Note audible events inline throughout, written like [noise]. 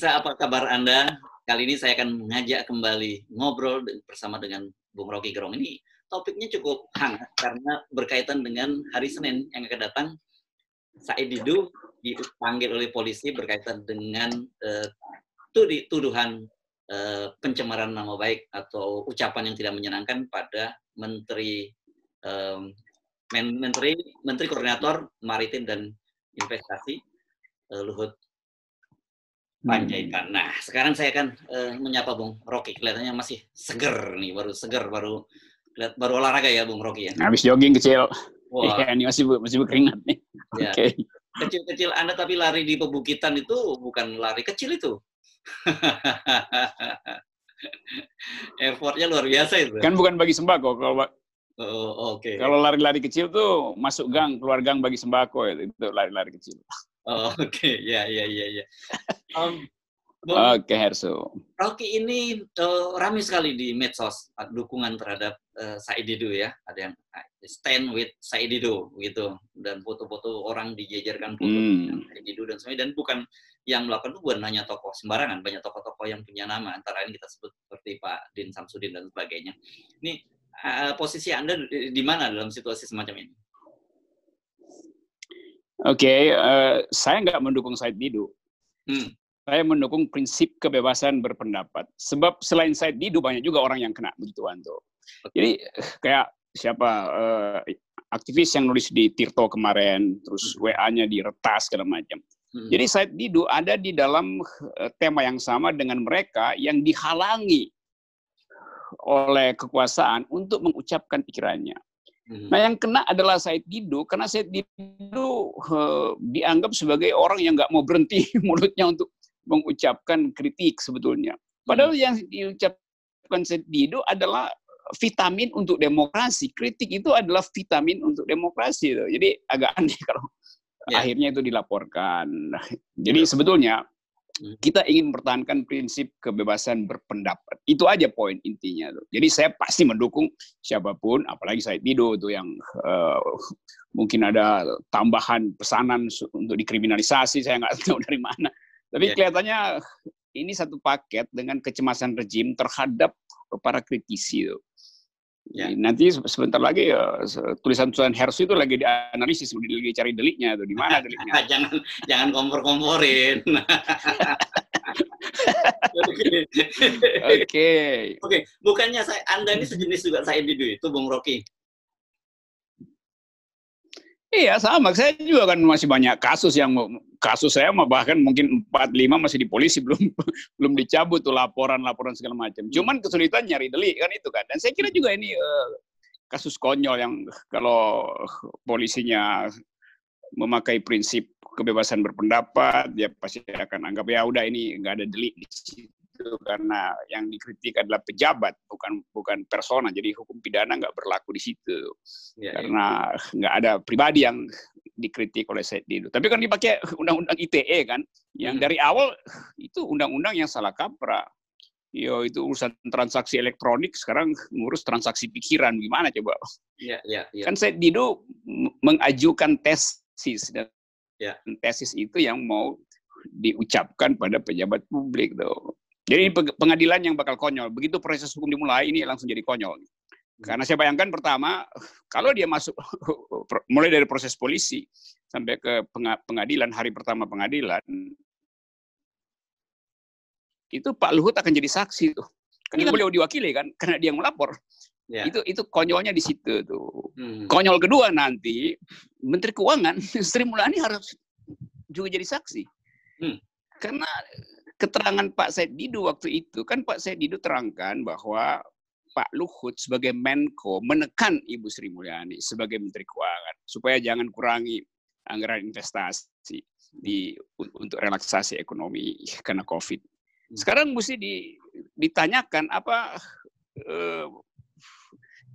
Pemirsa, apa kabar Anda? Kali ini saya akan mengajak kembali ngobrol bersama dengan Bung Rocky Gerong. Ini topiknya cukup hangat karena berkaitan dengan hari Senin yang akan datang. Said Didu dipanggil oleh polisi berkaitan dengan uh, tuduhan uh, pencemaran nama baik atau ucapan yang tidak menyenangkan pada Menteri um, Menteri Menteri Koordinator Maritim dan Investasi uh, Luhut Panjaitan. Nah, sekarang saya akan uh, menyapa Bung Rocky. Kelihatannya masih seger nih, baru seger, baru baru olahraga ya Bung Rocky ya. Habis jogging kecil. Wah. [laughs] Ya, ini masih masih berkeringat nih. [laughs] Ya. Oke. Okay. Kecil-kecil Anda tapi lari di pebukitan itu bukan lari kecil itu. [laughs] Effortnya luar biasa itu. Kan bukan bagi sembako kalau Oh, oke. Okay. Kalau lari-lari kecil tuh masuk gang, keluar gang bagi sembako itu, itu lari-lari kecil. Oh, [laughs] oke, okay. ya, ya, ya, ya. Um, Oke, okay, Herso. Rocky ini uh, ramai sekali di medsos dukungan terhadap uh, Said Didu ya. Ada yang stand with Said Didu gitu dan foto-foto orang dijejerkan foto hmm. Said Didu dan sebagainya dan bukan yang melakukan itu bukan hanya tokoh sembarangan, banyak tokoh-tokoh yang punya nama antara ini kita sebut seperti Pak Din Samsudin dan sebagainya. Ini uh, posisi Anda di, di mana dalam situasi semacam ini? Oke, okay, uh, saya nggak mendukung Said Didu. Hmm saya mendukung prinsip kebebasan berpendapat. Sebab selain Said Didu banyak juga orang yang kena begitu tuh. Jadi kayak siapa uh, aktivis yang nulis di Tirto kemarin, terus hmm. WA-nya diretas segala macam. Hmm. Jadi Said Didu ada di dalam uh, tema yang sama dengan mereka yang dihalangi oleh kekuasaan untuk mengucapkan pikirannya. Hmm. Nah yang kena adalah Said Didu karena Said Didu uh, dianggap sebagai orang yang nggak mau berhenti [laughs] mulutnya untuk mengucapkan kritik sebetulnya. Padahal hmm. yang diucapkan Sedido adalah vitamin untuk demokrasi. Kritik itu adalah vitamin untuk demokrasi. Jadi agak [laughs] aneh kalau ya. akhirnya itu dilaporkan. Jadi sebetulnya hmm. Kita ingin mempertahankan prinsip kebebasan berpendapat. Itu aja poin intinya. Tuh. Jadi saya pasti mendukung siapa pun, apalagi saya Dido itu yang uh, mungkin ada tambahan pesanan untuk dikriminalisasi, saya nggak [laughs] tahu dari mana. Tapi ya. kelihatannya ini satu paket dengan kecemasan rejim terhadap para kritisi. Ya. Nanti sebentar lagi ya, tulisan-tulisan Hersu itu lagi dianalisis, lagi cari deliknya tuh di mana deliknya. [laughs] jangan jangan kompor-komporin. [laughs] Oke. Oke, bukannya saya Anda ini sejenis juga saya di itu Bung Rocky. Iya sama, saya juga kan masih banyak kasus yang kasus saya bahkan mungkin 4 5 masih di polisi [laughs] belum belum dicabut tuh laporan-laporan segala macam. Cuman kesulitan nyari delik kan itu kan. Dan saya kira juga ini uh, kasus konyol yang kalau polisinya memakai prinsip kebebasan berpendapat, dia pasti akan anggap ya udah ini nggak ada delik di situ itu karena yang dikritik adalah pejabat bukan bukan persona jadi hukum pidana nggak berlaku di situ ya, karena nggak ada pribadi yang dikritik oleh Said Didu tapi kan dipakai undang-undang ITE kan yang hmm. dari awal itu undang-undang yang salah kaprah Yo itu urusan transaksi elektronik sekarang ngurus transaksi pikiran gimana coba? Ya, ya, ya. Kan Said Didu mengajukan tesis dan ya. tesis itu yang mau diucapkan pada pejabat publik tuh. Jadi pengadilan yang bakal konyol. Begitu proses hukum dimulai, ini langsung jadi konyol. Karena saya bayangkan pertama, kalau dia masuk [laughs] mulai dari proses polisi sampai ke pengadilan hari pertama pengadilan, itu Pak Luhut akan jadi saksi tuh. Karena beliau diwakili kan, karena dia yang melapor. Ya. Itu itu konyolnya di situ tuh. Hmm. Konyol kedua nanti Menteri Keuangan [laughs] Sri Mulyani harus juga jadi saksi. Hmm. Karena keterangan Pak Said Didu waktu itu, kan Pak Said Didu terangkan bahwa Pak Luhut sebagai Menko menekan Ibu Sri Mulyani sebagai Menteri Keuangan supaya jangan kurangi anggaran investasi di untuk relaksasi ekonomi karena COVID. Hmm. Sekarang mesti di, ditanyakan apa uh,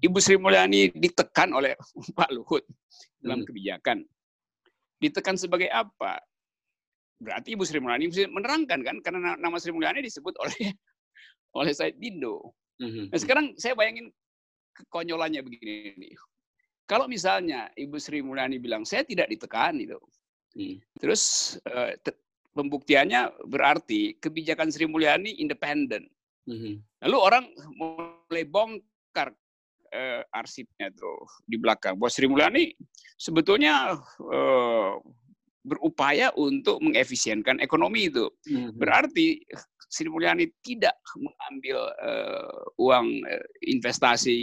Ibu Sri Mulyani ditekan oleh [laughs] Pak Luhut dalam hmm. kebijakan. Ditekan sebagai apa? Berarti Ibu Sri Mulyani menerangkan kan karena nama Sri Mulyani disebut oleh [laughs] oleh Said Dindo. Mhm. Nah sekarang saya bayangin kekonyolannya begini nih. Kalau misalnya Ibu Sri Mulyani bilang saya tidak ditekan itu, hmm. terus uh, pembuktiannya berarti kebijakan Sri Mulyani independen. Mm-hmm. Lalu orang mulai bongkar uh, arsipnya tuh di belakang. Bahwa Sri Mulyani sebetulnya uh, berupaya untuk mengefisienkan ekonomi itu. Mm-hmm. Berarti Sri Mulyani tidak mengambil uh, uang uh, investasi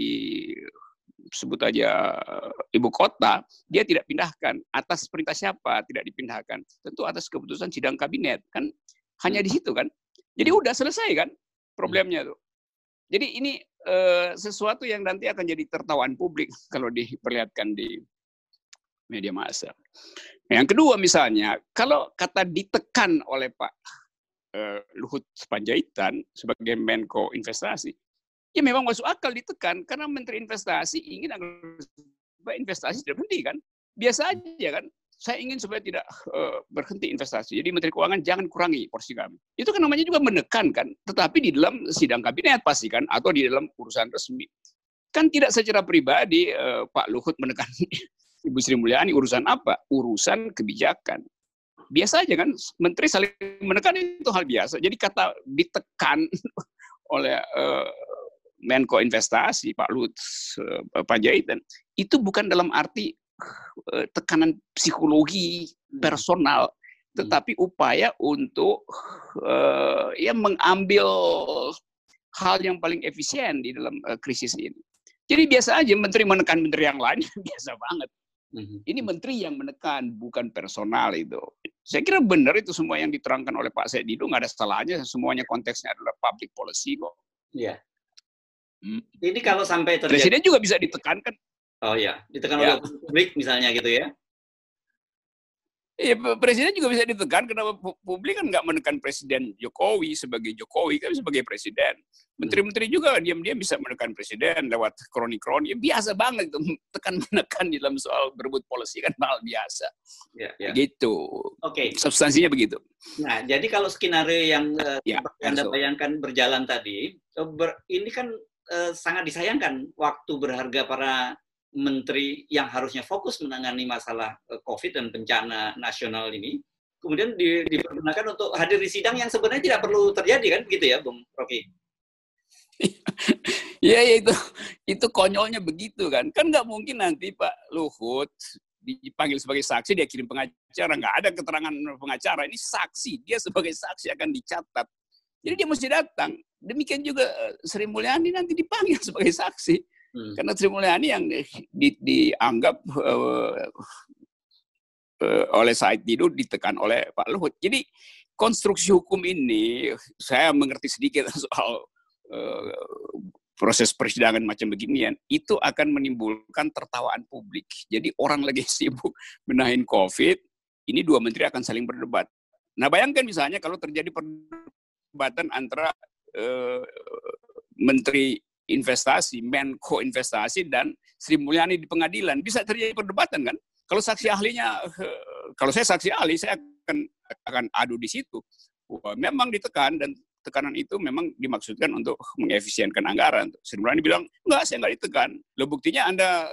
sebut aja ibu kota, dia tidak pindahkan. Atas perintah siapa tidak dipindahkan? Tentu atas keputusan sidang kabinet. Kan hanya di situ kan. Jadi hmm. udah selesai kan problemnya tuh. Jadi ini uh, sesuatu yang nanti akan jadi tertawaan publik [laughs] kalau diperlihatkan di media massa. Yang kedua misalnya, kalau kata ditekan oleh Pak uh, Luhut Panjaitan sebagai Menko Investasi, ya memang masuk akal ditekan karena Menteri Investasi ingin agar investasi tidak berhenti kan. Biasa aja kan. Saya ingin supaya tidak uh, berhenti investasi. Jadi Menteri Keuangan jangan kurangi porsi kami. Itu kan namanya juga menekan kan. Tetapi di dalam sidang kabinet pasti kan atau di dalam urusan resmi. Kan tidak secara pribadi uh, Pak Luhut menekan [laughs] Ibu Sri Mulyani urusan apa? Urusan kebijakan biasa aja kan menteri saling menekan itu hal biasa jadi kata ditekan [laughs] oleh uh, Menko Investasi Pak Lut uh, Panjaitan itu bukan dalam arti uh, tekanan psikologi personal tetapi upaya untuk uh, ya mengambil hal yang paling efisien di dalam uh, krisis ini. Jadi biasa aja menteri menekan menteri yang lain [laughs] biasa banget. Hmm. Ini menteri yang menekan, bukan personal itu. Saya kira benar itu semua yang diterangkan oleh Pak Sedido, nggak ada salahnya. Semuanya konteksnya adalah public policy kok. Iya. Hmm. Ini kalau sampai terjadi Presiden juga bisa ditekankan. Oh ya, ditekan ya. oleh publik misalnya gitu ya. Iya, presiden juga bisa ditekan kenapa publik kan nggak menekan Presiden Jokowi sebagai Jokowi kan sebagai presiden. Menteri-menteri juga diam-diam bisa menekan presiden lewat kroni-kroni. Ya, biasa banget itu [laughs] tekan menekan di dalam soal berebut polisi kan hal biasa. Ya, ya. Gitu. Oke. Okay. Substansinya begitu. Nah, jadi kalau skenario yang uh, ya, Anda bayangkan berjalan tadi, eh, ber, ini kan uh, sangat disayangkan waktu berharga para menteri yang harusnya fokus menangani masalah eh, COVID dan bencana nasional ini, kemudian di, dipergunakan untuk hadir di sidang yang sebenarnya tidak perlu terjadi kan? Begitu ya, Bung Rocky? [laughs] ya, ya itu itu konyolnya begitu kan. Kan nggak mungkin nanti Pak Luhut dipanggil sebagai saksi dia kirim pengacara nggak ada keterangan pengacara. Ini saksi dia sebagai saksi akan dicatat. Jadi dia mesti datang. Demikian juga eh, Sri Mulyani nanti dipanggil [laughs] sebagai saksi Hmm. Karena Sri Mulyani yang di, di, dianggap uh, uh, oleh Said Didu ditekan oleh Pak Luhut. Jadi konstruksi hukum ini saya mengerti sedikit [laughs] soal uh, proses persidangan macam beginian itu akan menimbulkan tertawaan publik. Jadi orang lagi [laughs] sibuk menahin COVID, ini dua menteri akan saling berdebat. Nah bayangkan misalnya kalau terjadi perdebatan antara uh, menteri investasi, Menko investasi dan Sri Mulyani di pengadilan bisa terjadi perdebatan kan? Kalau saksi ahlinya, eh, kalau saya saksi ahli, saya akan akan adu di situ. Wah, memang ditekan dan tekanan itu memang dimaksudkan untuk mengefisienkan anggaran. Sri Mulyani bilang, enggak, saya enggak ditekan. Lo buktinya Anda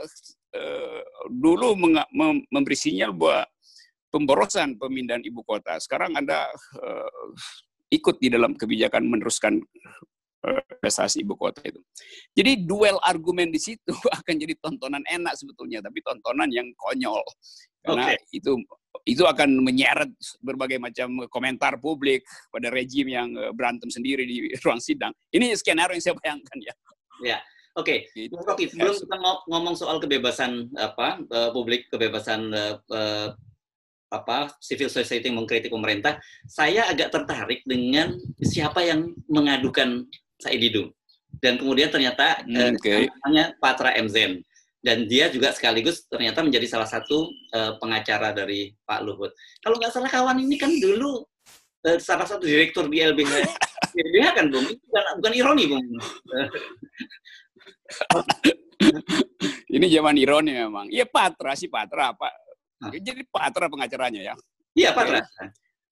uh, dulu memberi sinyal bahwa pemborosan pemindahan ibu kota. Sekarang Anda uh, ikut di dalam kebijakan meneruskan prestasi ibu kota itu. Jadi duel argumen di situ [laughs] akan jadi tontonan enak sebetulnya, tapi tontonan yang konyol karena okay. itu itu akan menyeret berbagai macam komentar publik pada rejim yang eh, berantem sendiri di [laughs] ruang sidang. Ini skenario yang saya bayangkan ya. Ya. Oke, okay. Oke, sebelum kita ngomong soal kebebasan apa uh, publik, kebebasan uh, uh, apa civil society mengkritik pemerintah, saya agak tertarik dengan siapa yang mengadukan Said Didu. Dan kemudian ternyata hmm, okay. eh, namanya Patra MZen. Dan dia juga sekaligus ternyata menjadi salah satu eh, pengacara dari Pak Luhut. Kalau nggak salah kawan ini kan dulu eh, salah satu direktur di LBH. LBH [laughs] kan, Bung? Bukan, bukan ironi, Bung. [laughs] ini zaman ironi memang. Iya Patra sih Patra, Pak. Jadi Patra pengacaranya ya. Iya Patra.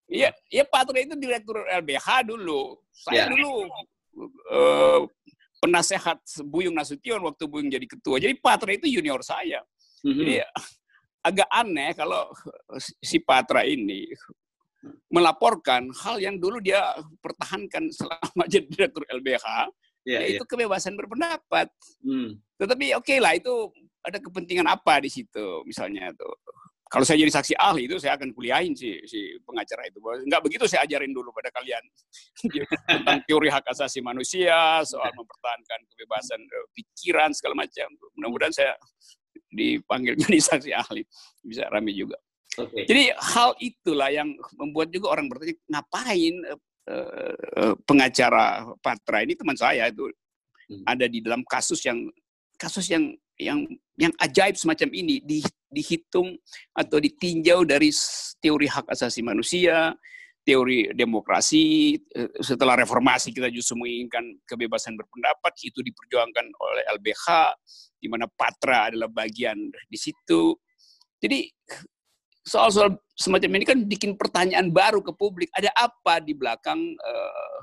Iya, iya Patra itu direktur LBH dulu. Saya ya. dulu uh, penasehat Buyung Nasution waktu Buyung jadi ketua. Jadi Patra itu junior saya. Mm-hmm. Jadi agak aneh kalau si Patra ini melaporkan hal yang dulu dia pertahankan selama [laughs] jadi direktur LBH, yeah, yaitu yeah. kebebasan berpendapat. Hmm. Tetapi oke okay lah itu ada kepentingan apa di situ misalnya tuh. Kalau saya jadi saksi ahli itu saya akan kuliahin si si pengacara itu. Enggak begitu saya ajarin dulu pada kalian [laughs] tentang teori hak asasi manusia, soal mempertahankan kebebasan eh, pikiran segala macam. Mudah-mudahan saya dipanggil jadi [laughs] saksi ahli bisa rame juga. Okay. Jadi hal itulah yang membuat juga orang bertanya ngapain uh, pengacara Patra ini teman saya itu hmm. ada di dalam kasus yang kasus yang yang yang ajaib semacam ini di, dihitung atau ditinjau dari teori hak asasi manusia, teori demokrasi setelah reformasi kita justru menginginkan kebebasan berpendapat itu diperjuangkan oleh LBH di mana Patra adalah bagian di situ. Jadi soal-soal semacam ini kan bikin pertanyaan baru ke publik. Ada apa di belakang uh,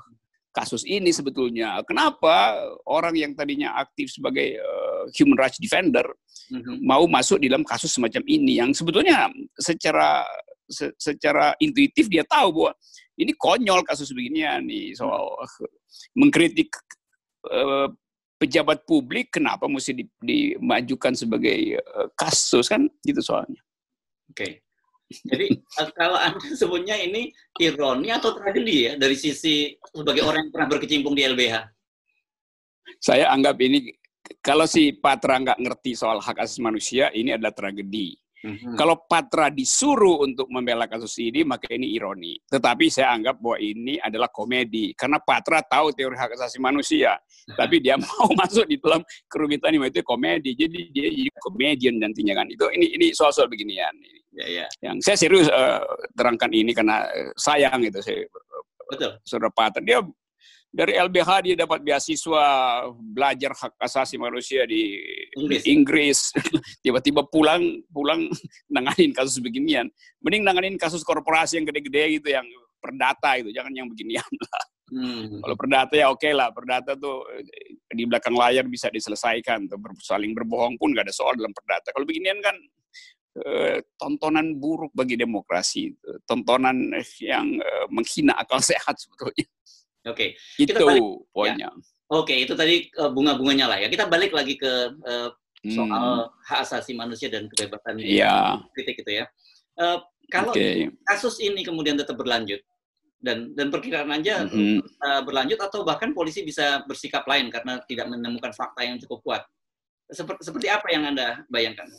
kasus ini sebetulnya? Kenapa orang yang tadinya aktif sebagai uh, human rights defender mm-hmm. mau masuk di dalam kasus semacam ini yang sebetulnya secara se- secara intuitif dia tahu bahwa ini konyol kasus beginian nih soal mengkritik uh, pejabat publik kenapa mesti dimajukan sebagai kasus kan gitu soalnya. Oke. Okay. Jadi eh, kalau Anda [laughs] sebutnya ini ironi atau tragedi ya dari sisi sebagai orang yang pernah berkecimpung di LBH? Saya anggap ini kalau si Patra nggak ngerti soal hak asasi manusia, ini adalah tragedi. Mm-hmm. Kalau Patra disuruh untuk membela kasus ini, maka ini ironi. Tetapi saya anggap bahwa ini adalah komedi. Karena Patra tahu teori hak asasi manusia. tapi dia [laughs] mau masuk di dalam kerumitan ini, itu komedi. Jadi dia jadi komedian nantinya kan. Itu ini ini soal-soal beginian. Ya, ya. Yang saya serius uh, terangkan ini karena uh, sayang itu saya. Betul. Saudara Patra. Dia dari LBH dia dapat beasiswa belajar hak asasi manusia di Inggris. Inggris. [laughs] Tiba-tiba pulang pulang [laughs] nanganin kasus beginian. Mending nanganin kasus korporasi yang gede-gede gitu yang perdata itu, jangan yang beginian [laughs] lah. Hmm. Kalau perdata ya oke okay lah, perdata tuh di belakang layar bisa diselesaikan, tuh saling berbohong pun gak ada soal dalam perdata. Kalau beginian kan eh, tontonan buruk bagi demokrasi, tontonan yang eh, menghina akal [laughs] sehat sebetulnya. Oke. Okay. Itu balik, ya. poinnya. Ya. Oke, okay, itu tadi uh, bunga-bunganya lah ya. Kita balik lagi ke uh, soal hmm. hak asasi manusia dan kebebasan yeah. kritik itu ya. Uh, kalau okay. kasus ini kemudian tetap berlanjut dan dan perkiraan aja mm-hmm. uh, berlanjut atau bahkan polisi bisa bersikap lain karena tidak menemukan fakta yang cukup kuat. Seperti, seperti apa yang anda bayangkan?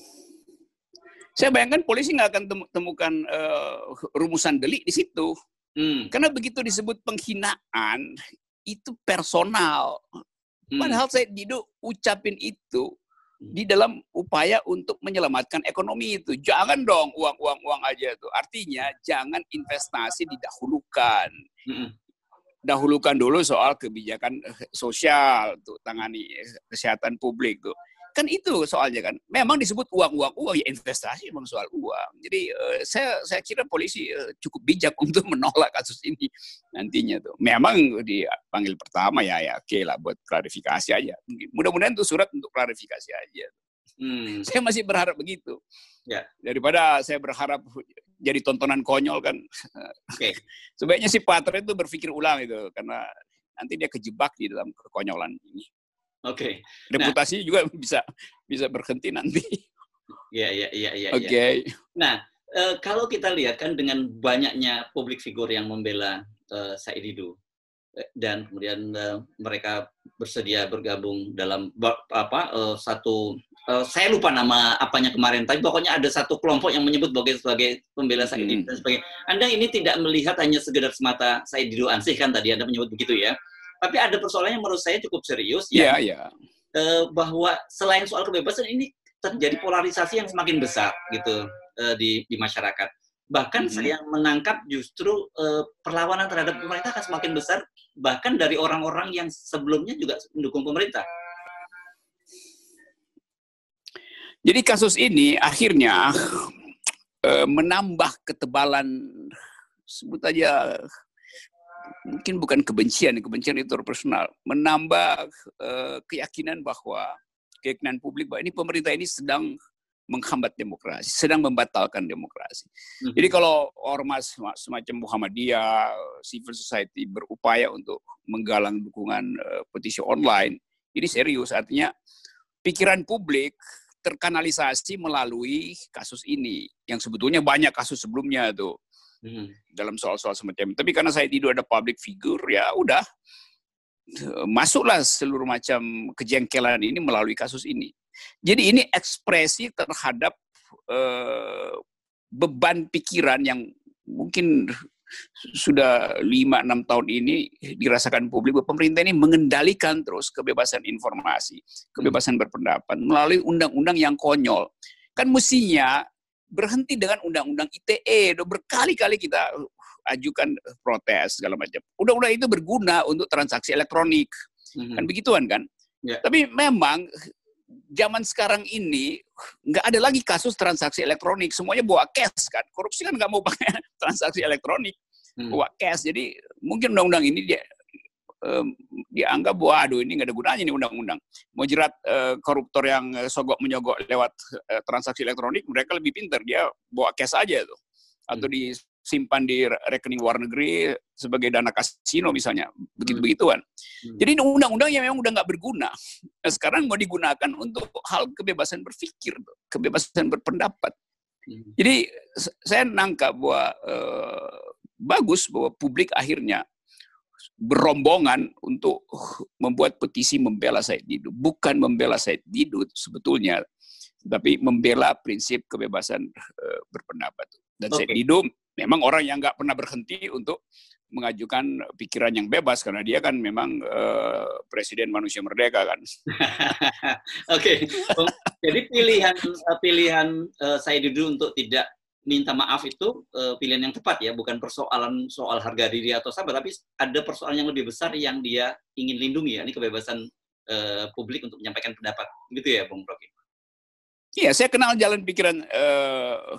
Saya bayangkan polisi nggak akan temukan uh, rumusan delik di situ. Hmm. Karena begitu disebut penghinaan, itu personal. Hmm. Padahal saya Dido ucapin itu di dalam upaya untuk menyelamatkan ekonomi itu. Jangan dong uang-uang-uang aja itu. Artinya jangan investasi didahulukan. Hmm. Dahulukan dulu soal kebijakan eh, sosial untuk tangani eh, kesehatan publik tuh kan itu soalnya kan. Memang disebut uang-uang uang ya investasi memang soal uang. Jadi uh, saya saya kira polisi uh, cukup bijak [laughs] untuk menolak kasus ini nantinya tuh. Memang dipanggil pertama ya ya oke okay lah buat klarifikasi aja. Mudah-mudahan itu surat untuk klarifikasi aja. Hmm. Saya masih berharap begitu. Ya. Daripada saya berharap jadi tontonan konyol kan. Okay. [laughs] Sebaiknya si Patra itu berpikir ulang itu karena nanti dia kejebak di dalam kekonyolan ini. Oke. Okay. Reputasi nah, juga [laughs] bisa bisa berhenti nanti. Iya iya iya iya. Oke. Okay. Ya. Nah e, kalau kita lihat kan dengan banyaknya publik figur yang membela e, Said Didu e, dan kemudian e, mereka bersedia bergabung dalam apa e, satu e, saya lupa nama apanya kemarin tapi pokoknya ada satu kelompok yang menyebut sebagai sebagai pembela Said Didu hmm. dan sebagainya. Anda ini tidak melihat hanya sekedar semata Said Didu ansih kan tadi Anda menyebut begitu ya tapi ada persoalan yang menurut saya cukup serius ya, yeah, yeah. Uh, bahwa selain soal kebebasan ini terjadi polarisasi yang semakin besar gitu uh, di di masyarakat. Bahkan mm -hmm. saya menangkap justru uh, perlawanan terhadap pemerintah akan semakin besar bahkan dari orang-orang yang sebelumnya juga mendukung pemerintah. Jadi kasus ini akhirnya uh, menambah ketebalan sebut aja mungkin bukan kebencian, kebencian itu personal, menambah uh, keyakinan bahwa keyakinan publik bahwa ini pemerintah ini sedang menghambat demokrasi, sedang membatalkan demokrasi. Hmm. Jadi kalau ormas semacam Muhammadiyah, civil society berupaya untuk menggalang dukungan uh, petisi online, ini serius artinya pikiran publik terkanalisasi melalui kasus ini yang sebetulnya banyak kasus sebelumnya tuh hmm. dalam soal-soal semacam itu. Tapi karena saya tidak ada public figure ya udah masuklah seluruh macam kejengkelan ini melalui kasus ini. Jadi ini ekspresi terhadap uh, beban pikiran yang mungkin sudah lima enam tahun ini dirasakan publik bahwa pemerintah ini mengendalikan terus kebebasan informasi, kebebasan berpendapat melalui undang-undang yang konyol. Kan mestinya berhenti dengan undang-undang ITE. Berkali-kali kita ajukan protes segala macam. Undang-undang itu berguna untuk transaksi elektronik. Mm-hmm. Kan begituan kan? Yeah. Tapi memang zaman sekarang ini nggak ada lagi kasus transaksi elektronik, semuanya bawa cash kan. Korupsi kan nggak mau [laughs] pakai transaksi elektronik, hmm. bawa cash. Jadi mungkin undang-undang ini dia um, dianggap waduh ini nggak ada gunanya nih undang-undang. Mau jerat uh, koruptor yang sogok menyogok lewat uh, transaksi elektronik, mereka lebih pintar dia bawa cash aja tuh, atau hmm. di simpan di rekening luar negeri sebagai dana kasino misalnya begitu begituan hmm. jadi undang-undang yang memang udah nggak berguna nah, sekarang mau digunakan untuk hal kebebasan berpikir kebebasan berpendapat hmm. jadi saya nangkap bahwa eh, bagus bahwa publik akhirnya berombongan untuk membuat petisi membela Said Didu bukan membela Said Didu sebetulnya tapi membela prinsip kebebasan uh, berpendapat dan okay. Said Didu memang orang yang nggak pernah berhenti untuk mengajukan pikiran yang bebas karena dia kan memang uh, presiden manusia merdeka kan. [laughs] Oke, okay. jadi pilihan eh, pilihan uh, saya dulu untuk tidak minta maaf itu uh, pilihan yang tepat ya, bukan persoalan soal harga diri atau sabar, tapi ada persoalan yang lebih besar yang dia ingin lindungi ya, ini kebebasan uh, publik untuk menyampaikan pendapat, gitu ya, Bung Rocky. Iya, saya kenal jalan pikiran uh,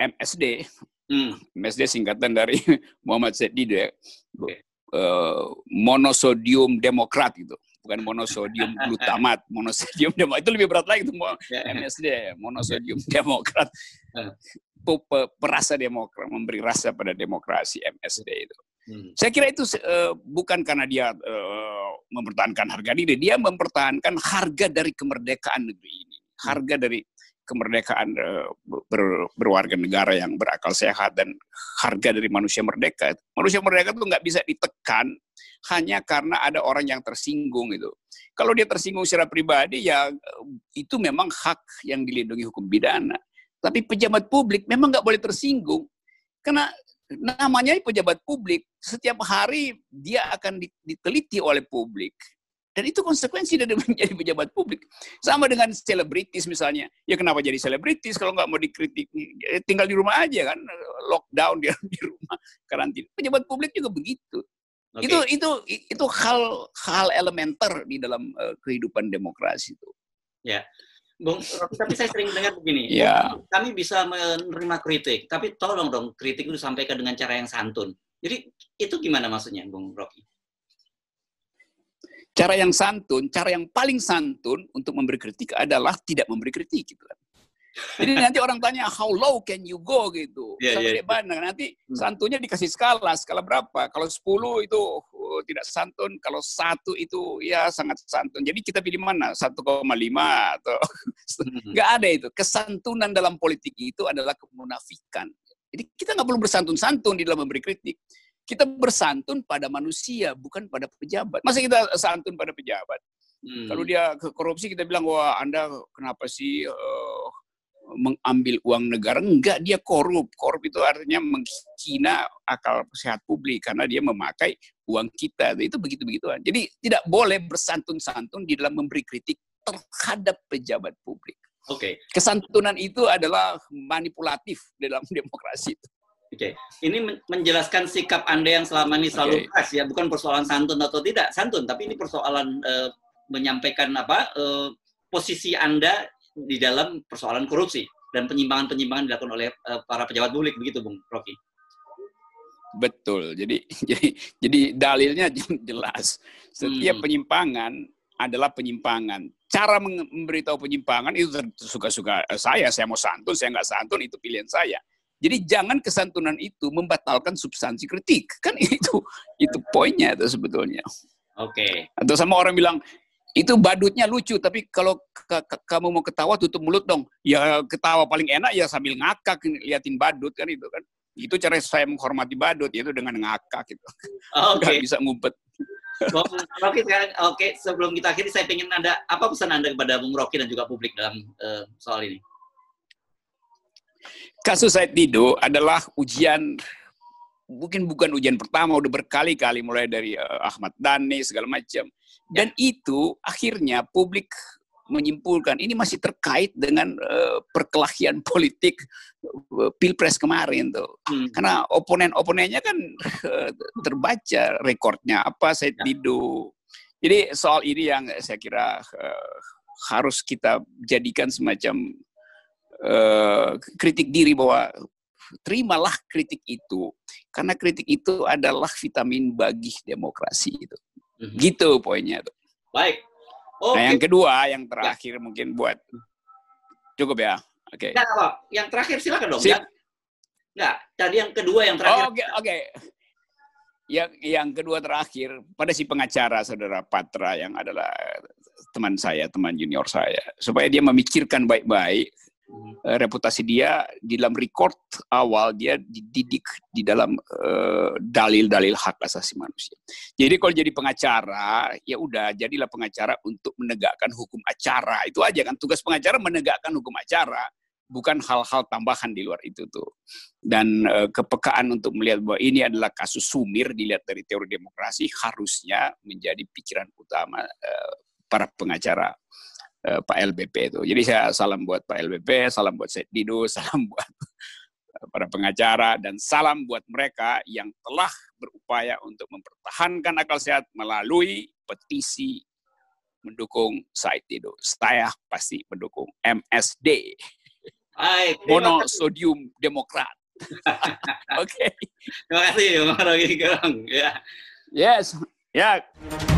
MSD Hmm. MSD singkatan dari [laughs] Muhammad Said Didu ya. Okay. Uh, monosodium demokrat gitu bukan monosodium glutamat. Monosodium demokrat itu lebih berat lagi itu yeah. MSD ya. Monosodium demokrat. Perasa demokrat memberi rasa pada demokrasi MSD itu. Hmm. saya kira itu uh, bukan karena dia uh, mempertahankan harga diri. Dia mempertahankan harga dari kemerdekaan negeri ini. Harga dari kemerdekaan uh, ber, berwarga negara yang berakal sehat dan harga dari manusia merdeka. Manusia merdeka itu nggak bisa ditekan hanya karena ada orang yang tersinggung itu. Kalau dia tersinggung secara pribadi ya itu memang hak yang dilindungi hukum pidana. Tapi pejabat publik memang nggak boleh tersinggung karena namanya pejabat publik setiap hari dia akan diteliti oleh publik dan itu konsekuensi dari [laughs] menjadi pejabat publik. Sama dengan selebritis misalnya. Ya kenapa jadi selebritis kalau nggak mau dikritik? Ya tinggal di rumah aja kan. Lockdown dia [laughs] di rumah, karantina. Pejabat publik juga begitu. Okay. Itu itu itu hal hal elementer di dalam uh, kehidupan demokrasi itu. Ya. Bung, tapi saya sering dengar begini, ya. kami bisa menerima kritik, tapi tolong dong kritik itu disampaikan dengan cara yang santun. Jadi itu gimana maksudnya, Bung Rocky? Cara yang santun, cara yang paling santun untuk memberi kritik adalah tidak memberi kritik gitu kan. Jadi nanti orang tanya how low can you go gitu. Yeah, Sampai yeah, mana? Nanti hmm. santunnya dikasih skala, skala berapa? Kalau 10 itu oh, tidak santun, kalau satu itu ya sangat santun. Jadi kita pilih mana? 1,5 atau hmm. nggak ada itu. Kesantunan dalam politik itu adalah kemunafikan. Jadi kita nggak perlu bersantun-santun di dalam memberi kritik. Kita bersantun pada manusia, bukan pada pejabat. Masa kita santun pada pejabat? Hmm. Kalau dia korupsi, kita bilang, wah Anda kenapa sih uh, mengambil uang negara? Enggak, dia korup. Korup itu artinya menghina akal sehat publik karena dia memakai uang kita. Itu begitu-begituan. Jadi tidak boleh bersantun-santun di dalam memberi kritik terhadap pejabat publik. Oke. Okay. Kesantunan itu adalah manipulatif dalam [laughs] demokrasi itu. Oke, okay. ini menjelaskan sikap Anda yang selama ini selalu okay. keras ya, bukan persoalan santun atau tidak santun, tapi ini persoalan uh, menyampaikan apa uh, posisi Anda di dalam persoalan korupsi dan penyimpangan-penyimpangan dilakukan oleh uh, para pejabat publik begitu, Bung Rocky. Betul. Jadi [laughs] jadi jadi dalilnya [laughs] jelas. Setiap hmm. penyimpangan adalah penyimpangan. Cara memberitahu penyimpangan itu suka-suka saya. Saya mau santun, saya nggak santun, itu pilihan saya. Jadi jangan kesantunan itu membatalkan substansi kritik. Kan itu itu poinnya itu sebetulnya. Oke. Okay. Atau sama orang bilang, itu badutnya lucu, tapi kalau kamu mau ketawa tutup mulut dong. Ya ketawa paling enak ya sambil ngakak liatin badut kan itu kan. Itu cara saya menghormati badut, yaitu dengan ngakak gitu. Oh, Oke. Okay. bisa ngumpet. Bung Rocky sekarang oke okay, sebelum kita akhiri saya ingin ada apa pesan anda kepada Bung Rocky dan juga publik dalam uh, soal ini? Kasus Said Dido adalah ujian mungkin bukan ujian pertama, udah berkali-kali mulai dari uh, Ahmad Dhani segala macam. Dan ya. itu akhirnya publik menyimpulkan ini masih terkait dengan uh, perkelahian [laughs] politik uh, pilpres kemarin tuh. Hmm. Karena oponen-oponennya kan uh, terbaca rekornya apa saya ya. Dido. Jadi soal ini yang saya kira uh, harus kita jadikan semacam uh, kritik diri bahwa terimalah kritik itu karena kritik itu adalah vitamin bagi demokrasi itu. Mm-hmm. Gitu poinnya tuh. Baik. Okay. Nah, yang kedua, yang terakhir ya. mungkin buat cukup ya. Oke. Okay. Nah, Yang terakhir silakan dong. Sip. Enggak, tadi yang kedua yang terakhir. Oke, oh, oke. Okay, okay. Yang yang kedua terakhir pada si pengacara saudara Patra yang adalah teman saya, teman junior saya, supaya dia memikirkan baik-baik reputasi dia di dalam record awal dia dididik di dalam eh, dalil-dalil hak asasi manusia. Jadi kalau jadi pengacara ya udah jadilah pengacara untuk menegakkan hukum acara itu aja kan tugas pengacara menegakkan hukum acara bukan hal-hal tambahan di luar itu tuh. Dan uh, kepekaan untuk melihat bahwa ini adalah kasus sumir dilihat dari teori demokrasi harusnya menjadi pikiran utama uh, para pengacara uh, Pak LBP itu. Jadi saya salam buat Pak LBP, salam buat Syed Dido, [laughs] salam buat uh, para pengacara, dan salam buat mereka yang telah berupaya untuk mempertahankan akal sehat melalui petisi mendukung Said Dido. Saya pasti mendukung MSD. Hai, [laughs] Monosodium Demokrat. [laughs] Oke. okay. Terima kasih, Bang Rogi Gerong. Ya. Yes. Ya. Yeah.